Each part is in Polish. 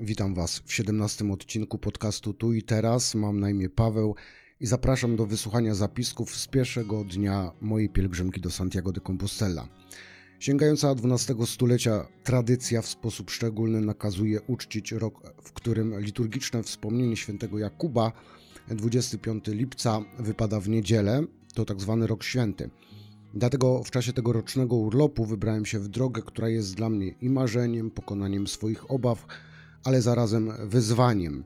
Witam Was w 17 odcinku podcastu Tu i Teraz. Mam na imię Paweł i zapraszam do wysłuchania zapisków z pierwszego dnia mojej pielgrzymki do Santiago de Compostela. Sięgająca XII stulecia tradycja w sposób szczególny nakazuje uczcić rok, w którym liturgiczne wspomnienie świętego Jakuba 25 lipca wypada w niedzielę, to tak zwany rok święty. Dlatego w czasie tego rocznego urlopu wybrałem się w drogę, która jest dla mnie i marzeniem, pokonaniem swoich obaw, ale zarazem wyzwaniem.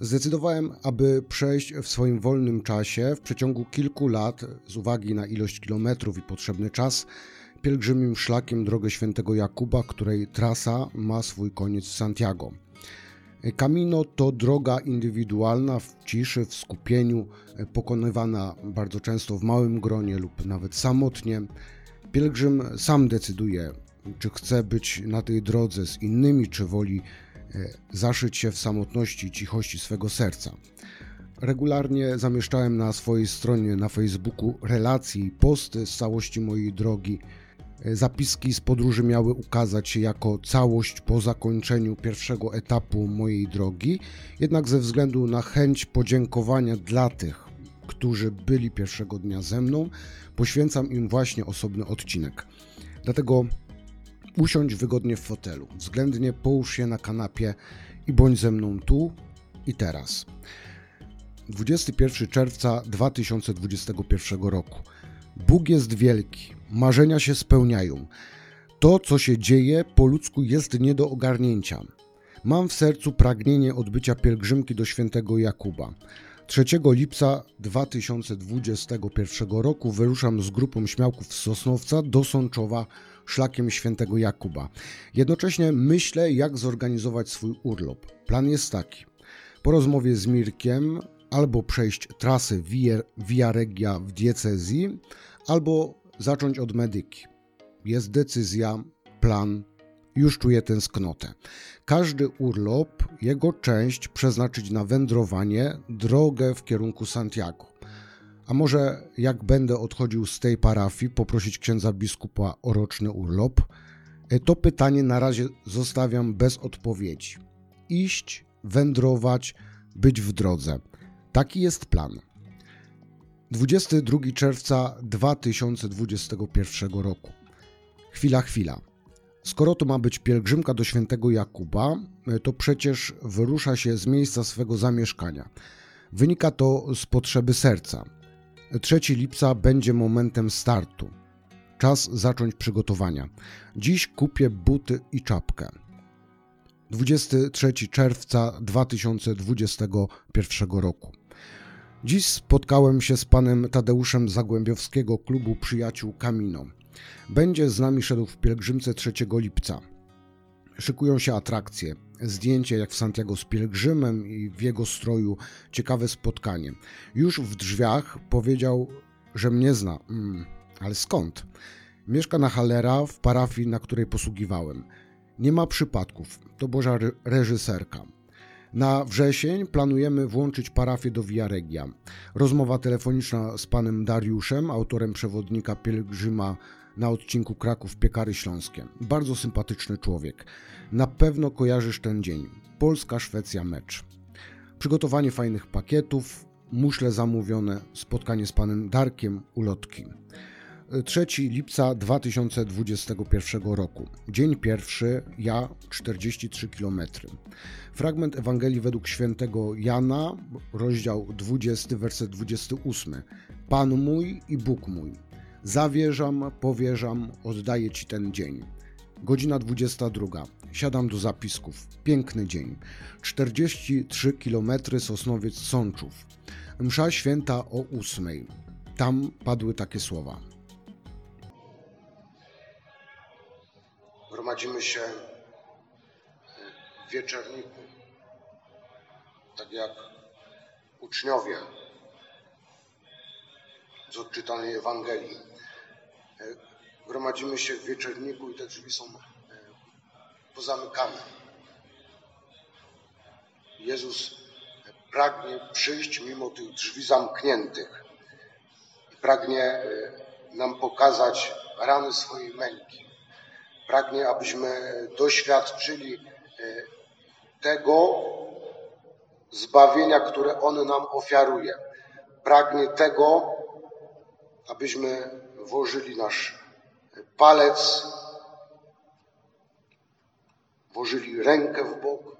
Zdecydowałem, aby przejść w swoim wolnym czasie w przeciągu kilku lat, z uwagi na ilość kilometrów i potrzebny czas, pielgrzymim szlakiem drogę świętego Jakuba, której trasa ma swój koniec w Santiago. Camino to droga indywidualna w ciszy, w skupieniu, pokonywana bardzo często w małym gronie lub nawet samotnie. Pielgrzym sam decyduje, czy chce być na tej drodze z innymi, czy woli zaszyć się w samotności i cichości swego serca. Regularnie zamieszczałem na swojej stronie na Facebooku relacje i posty z całości mojej drogi Zapiski z podróży miały ukazać się jako całość po zakończeniu pierwszego etapu mojej drogi, jednak ze względu na chęć podziękowania dla tych, którzy byli pierwszego dnia ze mną, poświęcam im właśnie osobny odcinek. Dlatego usiądź wygodnie w fotelu, względnie połóż się na kanapie i bądź ze mną tu i teraz. 21 czerwca 2021 roku. Bóg jest wielki, marzenia się spełniają. To, co się dzieje po ludzku, jest nie do ogarnięcia. Mam w sercu pragnienie odbycia pielgrzymki do świętego Jakuba. 3 lipca 2021 roku wyruszam z grupą śmiałków z Sosnowca do Sączowa szlakiem świętego Jakuba. Jednocześnie myślę, jak zorganizować swój urlop. Plan jest taki. Po rozmowie z Mirkiem albo przejść trasę Via, Via Regia w diecezji, albo zacząć od medyki. Jest decyzja, plan, już czuję tęsknotę. Każdy urlop, jego część przeznaczyć na wędrowanie, drogę w kierunku Santiago. A może jak będę odchodził z tej parafii, poprosić księdza biskupa o roczny urlop? E, to pytanie na razie zostawiam bez odpowiedzi. Iść, wędrować, być w drodze. Taki jest plan. 22 czerwca 2021 roku. Chwila, chwila. Skoro to ma być pielgrzymka do świętego Jakuba, to przecież wyrusza się z miejsca swego zamieszkania. Wynika to z potrzeby serca. 3 lipca będzie momentem startu. Czas zacząć przygotowania. Dziś kupię buty i czapkę. 23 czerwca 2021 roku. Dziś spotkałem się z panem Tadeuszem Zagłębiowskiego klubu Przyjaciół Camino. Będzie z nami szedł w pielgrzymce 3 lipca. Szykują się atrakcje, zdjęcie jak w Santiago z pielgrzymem i w jego stroju, ciekawe spotkanie. Już w drzwiach powiedział, że mnie zna. Mm, ale skąd? Mieszka na Halera w parafii, na której posługiwałem. Nie ma przypadków, to Boża reżyserka. Na wrzesień planujemy włączyć parafię do Via Regia. Rozmowa telefoniczna z panem Dariuszem, autorem przewodnika pielgrzyma na odcinku Kraków Piekary Śląskie. Bardzo sympatyczny człowiek. Na pewno kojarzysz ten dzień. Polska-Szwecja mecz. Przygotowanie fajnych pakietów, muszle zamówione, spotkanie z panem Darkiem, ulotki. 3 lipca 2021 roku. Dzień pierwszy, ja 43 km. Fragment Ewangelii według świętego Jana, rozdział 20, werset 28. Pan mój i Bóg mój. Zawierzam, powierzam, oddaję Ci ten dzień. Godzina 22. Siadam do zapisków. Piękny dzień. 43 km Sosnowiec Sączów. Msza święta o 8. Tam padły takie słowa. gromadzimy się w wieczorniku, tak jak uczniowie z odczytanej Ewangelii. Gromadzimy się w wieczorniku i te drzwi są e, pozamykane. Jezus pragnie przyjść mimo tych drzwi zamkniętych i pragnie e, nam pokazać rany swojej męki Pragnie, abyśmy doświadczyli e, tego zbawienia, które On nam ofiaruje. Pragnie tego, abyśmy włożyli nasz palec, włożyli rękę w bok.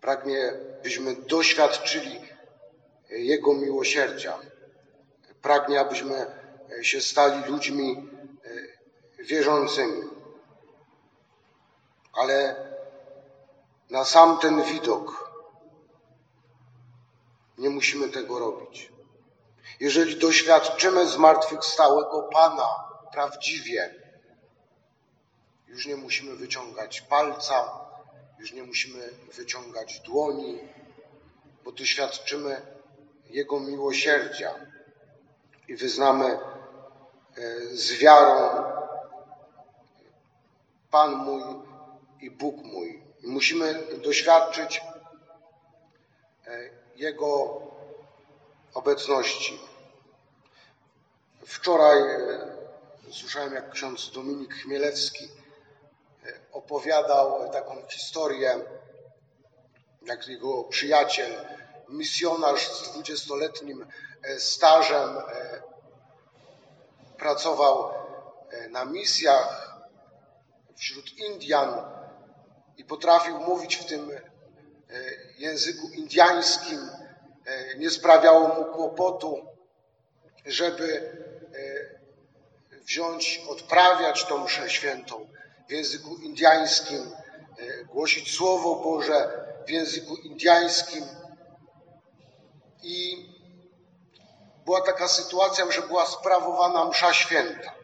Pragnie, byśmy doświadczyli Jego miłosierdzia. Pragnie, abyśmy się stali ludźmi e, wierzącymi. Ale na sam ten widok nie musimy tego robić. Jeżeli doświadczymy zmartwychwstałego Pana prawdziwie, już nie musimy wyciągać palca, już nie musimy wyciągać dłoni, bo doświadczymy Jego miłosierdzia i wyznamy e, z wiarą Pan mój i Bóg mój. Musimy doświadczyć e, Jego obecności. Wczoraj e, słyszałem, jak ksiądz Dominik Chmielewski opowiadał taką historię, jak jego przyjaciel, misjonarz z dwudziestoletnim stażem pracował na misjach wśród Indian i potrafił mówić w tym języku indiańskim. Nie sprawiało mu kłopotu, żeby wziąć, odprawiać tą mszę świętą w języku indiańskim, głosić Słowo Boże w języku indiańskim. I była taka sytuacja, że była sprawowana msza święta.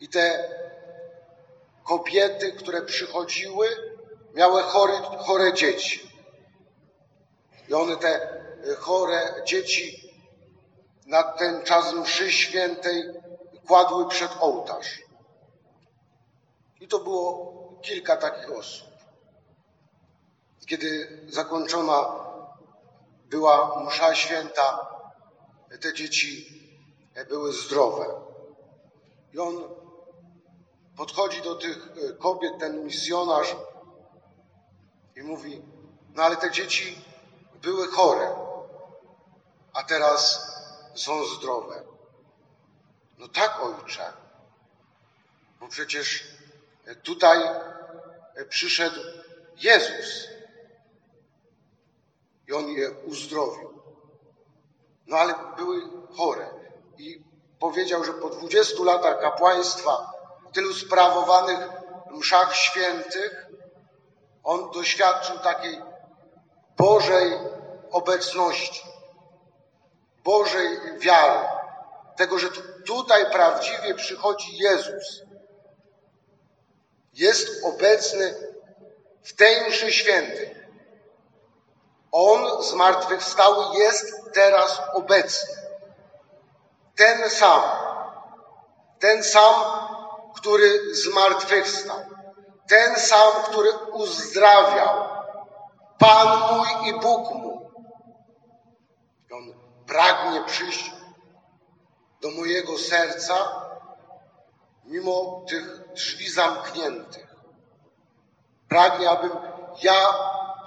I te kobiety, które przychodziły, miały chore dzieci. I one te chore dzieci na ten czas mszy świętej kładły przed ołtarz. I to było kilka takich osób. Kiedy zakończona była msza święta, te dzieci były zdrowe. I on podchodzi do tych kobiet, ten misjonarz i mówi, no ale te dzieci były chore, a teraz są zdrowe. No tak, ojcze, bo przecież tutaj przyszedł Jezus i on je uzdrowił. No ale były chore. I powiedział, że po 20 latach kapłaństwa, tylu sprawowanych mszach świętych, on doświadczył takiej Bożej obecności, Bożej wiary, tego, że tutaj prawdziwie przychodzi Jezus. Jest obecny w tej mszy świętej. On zmartwychwstały jest teraz obecny. Ten sam, ten sam, który zmartwychwstał, ten sam, który uzdrawiał, Pan mój i Bóg mój. On pragnie przyjść do mojego serca, mimo tych drzwi zamkniętych. Pragnie, abym ja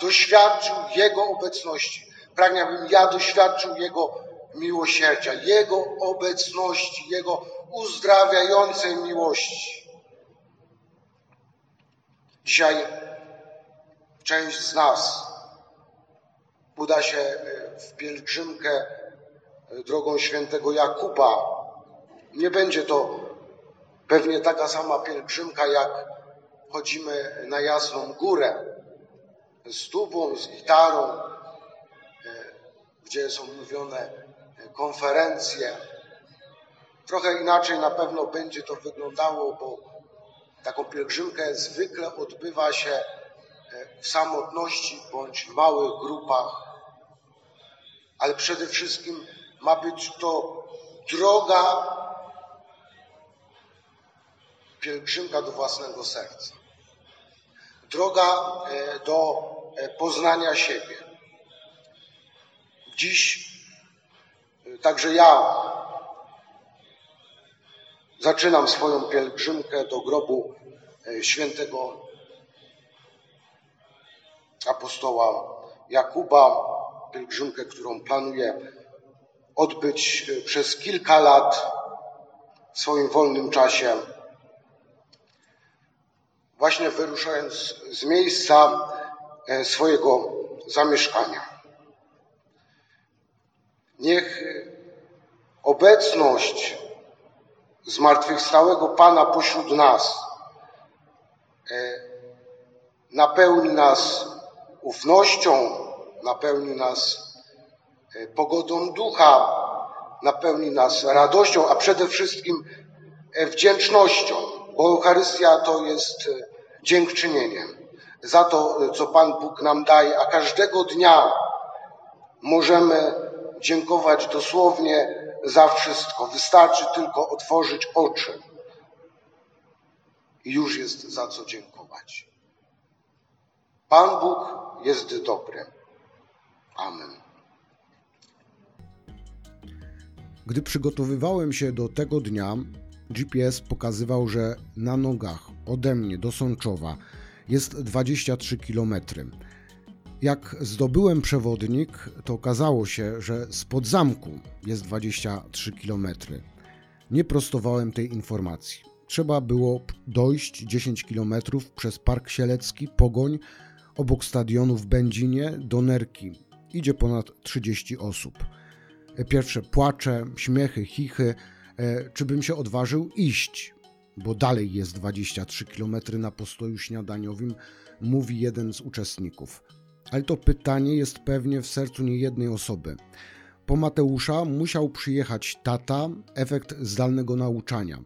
doświadczył Jego obecności. Pragnie, abym ja doświadczył Jego miłosierdzia, Jego obecności, Jego uzdrawiającej miłości. Dzisiaj część z nas uda się e, w pielgrzymkę e, drogą świętego Jakuba. Nie będzie to pewnie taka sama pielgrzymka, jak chodzimy na Jasną Górę z tubą, z gitarą, e, gdzie są mówione konferencje. Trochę inaczej na pewno będzie to wyglądało, bo taką pielgrzymkę zwykle odbywa się w samotności bądź w małych grupach, ale przede wszystkim ma być to droga pielgrzymka do własnego serca. Droga e, do e, poznania siebie. Dziś Także ja zaczynam swoją pielgrzymkę do grobu e, świętego apostoła Jakuba, pielgrzymkę, którą planuję odbyć przez kilka lat w swoim wolnym czasie. Właśnie wyruszając z miejsca e, swojego zamieszkania. Niech obecność zmartwychwstałego Pana pośród nas e, napełni nas ufnością, napełni nas e, pogodą ducha, napełni nas radością, a przede wszystkim e, wdzięcznością, bo Eucharystia to jest dziękczynienie za to, co Pan Bóg nam daje, a każdego dnia możemy dziękować dosłownie za wszystko. Wystarczy tylko otworzyć oczy i już jest za co dziękować. Pan Bóg jest dobry. Amen. Gdy przygotowywałem się do tego dnia, GPS pokazywał, że na nogach ode mnie do Sączowa jest 23 kilometry. Jak zdobyłem przewodnik, to okazało się, że spod zamku jest 23 km. Nie prostowałem tej informacji. Trzeba było dojść 10 km przez Park Sielecki, Pogoń, obok stadionu w Będzinie do Nerki. Idzie ponad 30 osób. Pierwsze płacze, śmiechy, chichy. E, czy bym się odważył iść? Bo dalej jest 23 km na postoju śniadaniowym, mówi jeden z uczestników ale to pytanie jest pewnie w sercu niejednej osoby. Po Mateusza musiał przyjechać tata, efekt zdalnego nauczania.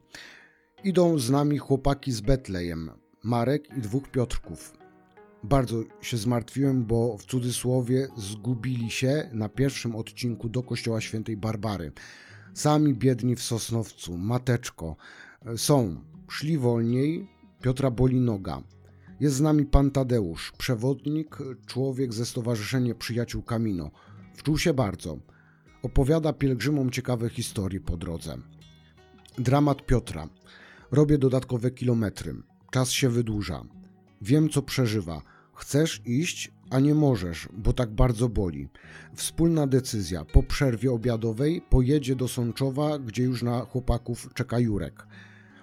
Idą z nami chłopaki z Betlejem, Marek i dwóch Piotrków. Bardzo się zmartwiłem, bo w cudzysłowie zgubili się na pierwszym odcinku do kościoła świętej Barbary. Sami biedni w Sosnowcu, mateczko. Są, szli wolniej, Piotra boli noga. Jest z nami pan Tadeusz, przewodnik, człowiek ze Stowarzyszenia Przyjaciół Kamino. Wczuł się bardzo. Opowiada pielgrzymom ciekawe historie po drodze. Dramat Piotra. Robię dodatkowe kilometry. Czas się wydłuża. Wiem, co przeżywa. Chcesz iść, a nie możesz, bo tak bardzo boli. Wspólna decyzja. Po przerwie obiadowej pojedzie do Sączowa, gdzie już na chłopaków czeka Jurek.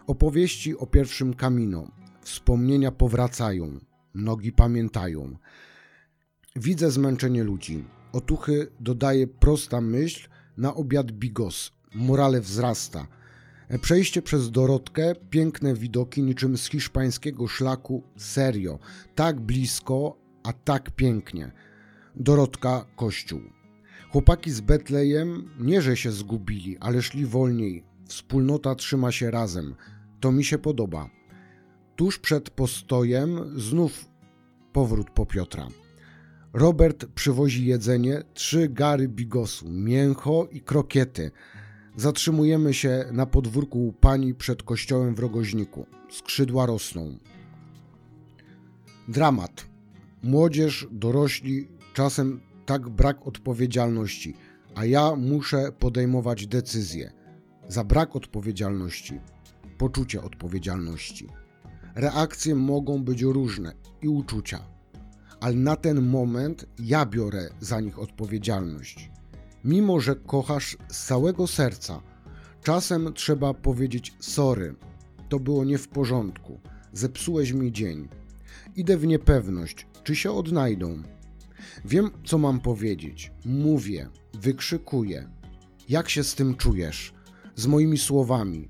Opowieści o pierwszym Kamino. Wspomnienia powracają, nogi pamiętają. Widzę zmęczenie ludzi. Otuchy dodaje prosta myśl, na obiad bigos. Morale wzrasta. Przejście przez Dorotkę, piękne widoki niczym z hiszpańskiego szlaku, serio. Tak blisko, a tak pięknie. Dorotka, kościół. Chłopaki z Betlejem nie, że się zgubili, ale szli wolniej. Wspólnota trzyma się razem. To mi się podoba. Tuż przed postojem znów powrót po Piotra. Robert przywozi jedzenie, trzy gary bigosu, mięcho i krokiety. Zatrzymujemy się na podwórku pani przed kościołem w Rogoźniku. Skrzydła rosną. Dramat. Młodzież, dorośli, czasem tak brak odpowiedzialności, a ja muszę podejmować decyzje. Za brak odpowiedzialności, poczucie odpowiedzialności. Reakcje mogą być różne i uczucia, ale na ten moment ja biorę za nich odpowiedzialność. Mimo, że kochasz z całego serca, czasem trzeba powiedzieć sorry, to było nie w porządku, zepsułeś mi dzień. Idę w niepewność, czy się odnajdą. Wiem, co mam powiedzieć. Mówię, wykrzykuję. Jak się z tym czujesz? Z moimi słowami.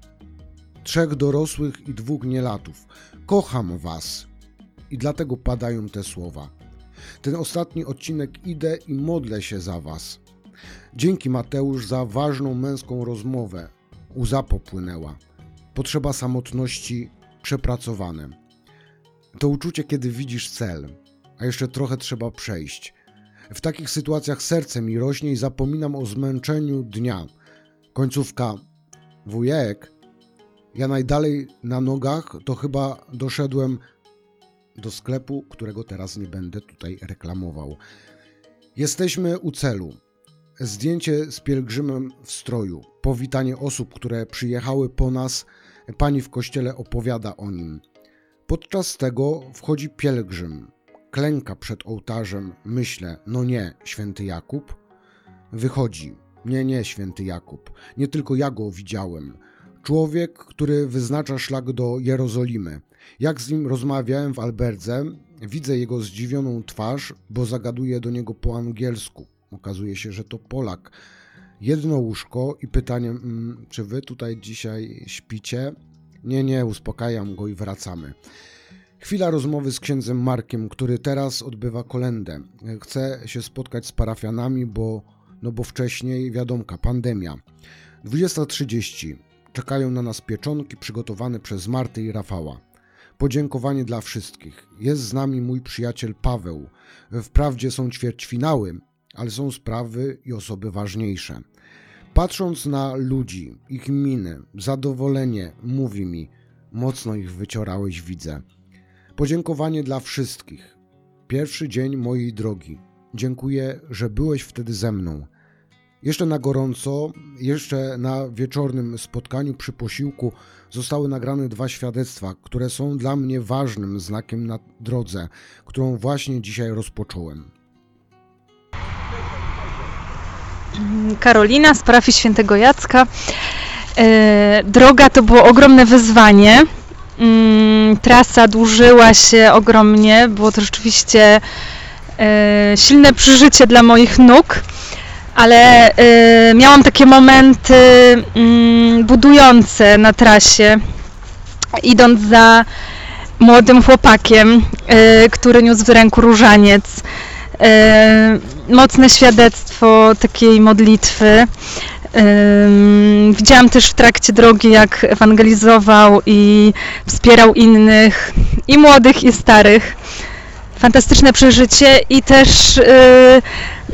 Trzech dorosłych i dwóch nielatów. Kocham Was. I dlatego padają te słowa. Ten ostatni odcinek idę i modlę się za Was. Dzięki Mateusz za ważną męską rozmowę. Łza popłynęła. Potrzeba samotności przepracowane. To uczucie, kiedy widzisz cel, a jeszcze trochę trzeba przejść. W takich sytuacjach serce mi rośnie i zapominam o zmęczeniu dnia. Końcówka. Wujek, ja najdalej na nogach to chyba doszedłem do sklepu, którego teraz nie będę tutaj reklamował. Jesteśmy u celu. Zdjęcie z pielgrzymem w stroju, powitanie osób, które przyjechały po nas. Pani w kościele opowiada o nim. Podczas tego wchodzi pielgrzym. klęka przed ołtarzem, myślę, no nie, święty Jakub. Wychodzi, nie, nie, święty Jakub, nie tylko ja go widziałem. Człowiek, który wyznacza szlak do Jerozolimy. Jak z nim rozmawiałem w Alberdze, widzę jego zdziwioną twarz, bo zagaduje do niego po angielsku. Okazuje się, że to Polak. Jedno łóżko i pytanie, mm, czy wy tutaj dzisiaj śpicie? Nie, nie, uspokajam go i wracamy. Chwila rozmowy z księdzem Markiem, który teraz odbywa kolendę. Chce się spotkać z parafianami, bo, no bo wcześniej wiadomka, pandemia. 20.30. Czekają na nas pieczonki przygotowane przez Martę i Rafała. Podziękowanie dla wszystkich. Jest z nami mój przyjaciel Paweł. Wprawdzie są ćwierćfinały, ale są sprawy i osoby ważniejsze. Patrząc na ludzi, ich miny, zadowolenie, mówi mi, mocno ich wyciorałeś, widzę. Podziękowanie dla wszystkich. Pierwszy dzień mojej drogi. Dziękuję, że byłeś wtedy ze mną. Jeszcze na gorąco, jeszcze na wieczornym spotkaniu przy posiłku zostały nagrane dwa świadectwa, które są dla mnie ważnym znakiem na drodze, którą właśnie dzisiaj rozpocząłem. Karolina z parafii świętego Jacka. E, droga to było ogromne wyzwanie. Mm, trasa dłużyła się ogromnie, było to rzeczywiście e, silne przeżycie dla moich nóg, ale e, miałam takie momenty mm, budujące na trasie, idąc za młodym chłopakiem, który niósł w ręku różaniec mocne świadectwo takiej modlitwy. Widziałam też w trakcie drogi, jak ewangelizował i wspierał innych, i młodych, i starych. Fantastyczne przeżycie i też y,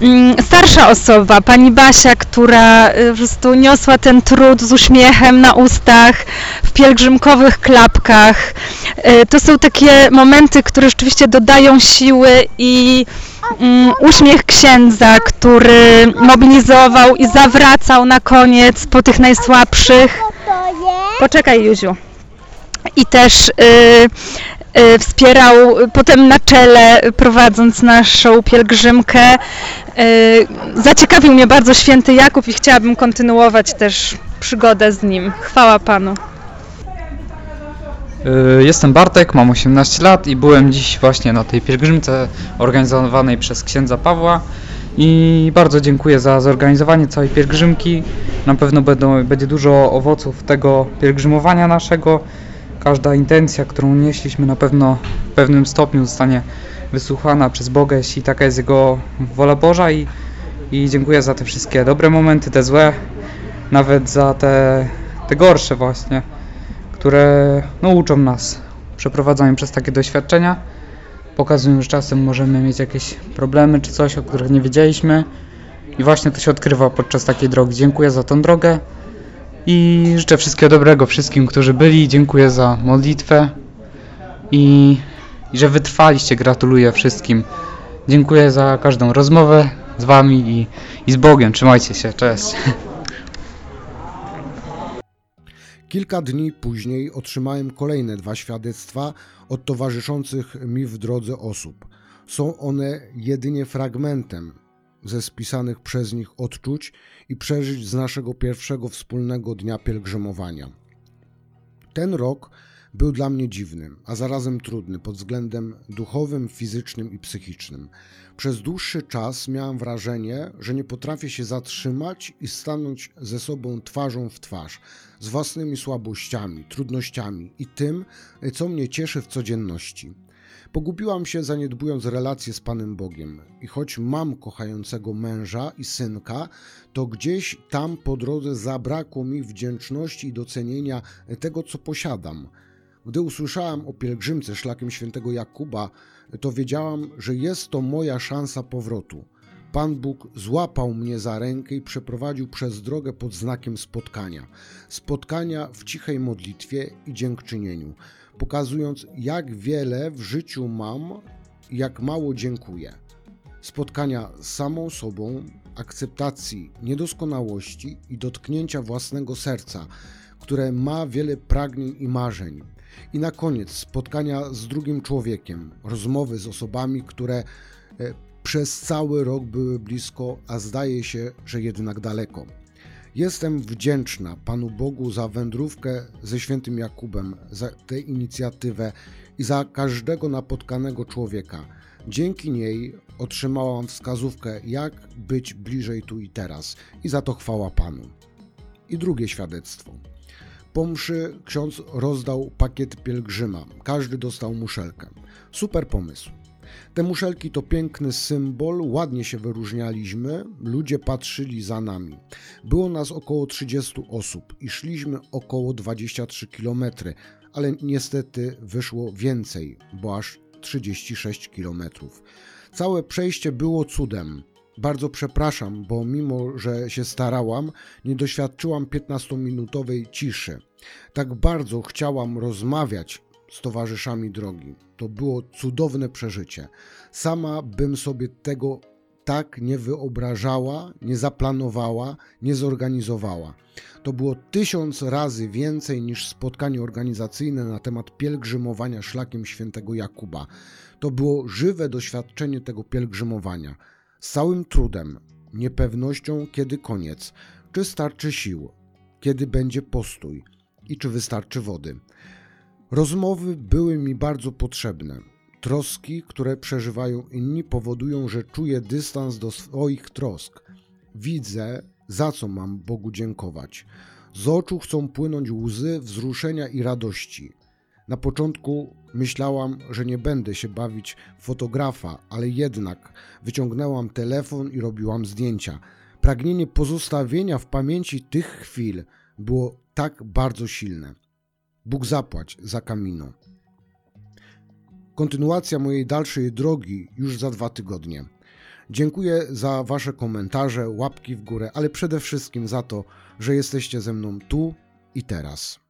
mm, starsza osoba, pani Basia, która y, po prostu niosła ten trud z uśmiechem na ustach, w pielgrzymkowych klapkach. Y, to są takie momenty, które rzeczywiście dodają siły i uśmiech księdza, który mobilizował i zawracał na koniec po tych najsłabszych. Poczekaj, Juziu. I też y, y, wspierał potem na czele, prowadząc naszą pielgrzymkę. Y, zaciekawił mnie bardzo święty Jakub i chciałabym kontynuować też przygodę z nim. Chwała Panu. Y, jestem Bartek, mam 18 lat i byłem dziś właśnie na tej pielgrzymce organizowanej przez księdza Pawła i bardzo dziękuję za zorganizowanie całej pielgrzymki. Na pewno będą, będzie dużo owoców tego pielgrzymowania naszego. Każda intencja, którą nieśliśmy na pewno w pewnym stopniu zostanie wysłuchana przez Boga, jeśli taka jest Jego wola Boża i, i dziękuję za te wszystkie dobre momenty, te złe, nawet za te, te gorsze właśnie które no, uczą nas, przeprowadzają przez takie doświadczenia, pokazują, że czasem możemy mieć jakieś problemy czy coś, o których nie wiedzieliśmy i właśnie to się odkrywa podczas takiej drogi. Dziękuję za tą drogę i życzę wszystkiego dobrego wszystkim, którzy byli. Dziękuję za modlitwę i, i że wytrwaliście. Gratuluję wszystkim. Dziękuję za każdą rozmowę z Wami i, i z Bogiem. Trzymajcie się. Cześć. Kilka dni później otrzymałem kolejne dwa świadectwa od towarzyszących mi w drodze osób. Są one jedynie fragmentem ze spisanych przez nich odczuć i przeżyć z naszego pierwszego wspólnego dnia pielgrzymowania. Ten rok był dla mnie dziwny, a zarazem trudny pod względem duchowym, fizycznym i psychicznym. Przez dłuższy czas miałem wrażenie, że nie potrafię się zatrzymać i stanąć ze sobą twarzą w twarz, z własnymi słabościami, trudnościami i tym, co mnie cieszy w codzienności. Pogubiłam się zaniedbując relacje z Panem Bogiem i choć mam kochającego męża i synka, to gdzieś tam po drodze zabrakło mi wdzięczności i docenienia tego, co posiadam. Gdy usłyszałam o pielgrzymce szlakiem świętego Jakuba, to wiedziałam, że jest to moja szansa powrotu. Pan Bóg złapał mnie za rękę i przeprowadził przez drogę pod znakiem spotkania. Spotkania w cichej modlitwie i dziękczynieniu, pokazując, jak wiele w życiu mam, jak mało dziękuję. Spotkania z samą sobą, akceptacji niedoskonałości i dotknięcia własnego serca, które ma wiele pragnień i marzeń. I na koniec spotkania z drugim człowiekiem, rozmowy z osobami, które e, przez cały rok były blisko, a zdaje się, że jednak daleko. Jestem wdzięczna Panu Bogu za wędrówkę ze świętym Jakubem, za tę inicjatywę i za każdego napotkanego człowieka. Dzięki niej otrzymałam wskazówkę, jak być bliżej tu i teraz, i za to chwała Panu. I drugie świadectwo. Po mszy ksiądz rozdał pakiet pielgrzyma. Każdy dostał muszelkę. Super pomysł. Te muszelki to piękny symbol, ładnie się wyróżnialiśmy, ludzie patrzyli za nami. Było nas około 30 osób i szliśmy około 23 km, ale niestety wyszło więcej, bo aż 36 km. Całe przejście było cudem. Bardzo przepraszam, bo mimo, że się starałam, nie doświadczyłam 15-minutowej ciszy. Tak bardzo chciałam rozmawiać z towarzyszami drogi. To było cudowne przeżycie. Sama bym sobie tego tak nie wyobrażała, nie zaplanowała, nie zorganizowała. To było tysiąc razy więcej niż spotkanie organizacyjne na temat pielgrzymowania szlakiem świętego Jakuba. To było żywe doświadczenie tego pielgrzymowania. Z całym trudem, niepewnością, kiedy koniec, czy starczy sił, kiedy będzie postój i czy wystarczy wody. Rozmowy były mi bardzo potrzebne. Troski, które przeżywają inni, powodują, że czuję dystans do swoich trosk. Widzę, za co mam Bogu dziękować. Z oczu chcą płynąć łzy wzruszenia i radości. Na początku myślałam, że nie będę się bawić fotografa, ale jednak wyciągnęłam telefon i robiłam zdjęcia. Pragnienie pozostawienia w pamięci tych chwil było tak bardzo silne. Bóg zapłać za kamino. Kontynuacja mojej dalszej drogi już za dwa tygodnie. Dziękuję za Wasze komentarze, łapki w górę, ale przede wszystkim za to, że jesteście ze mną tu i teraz.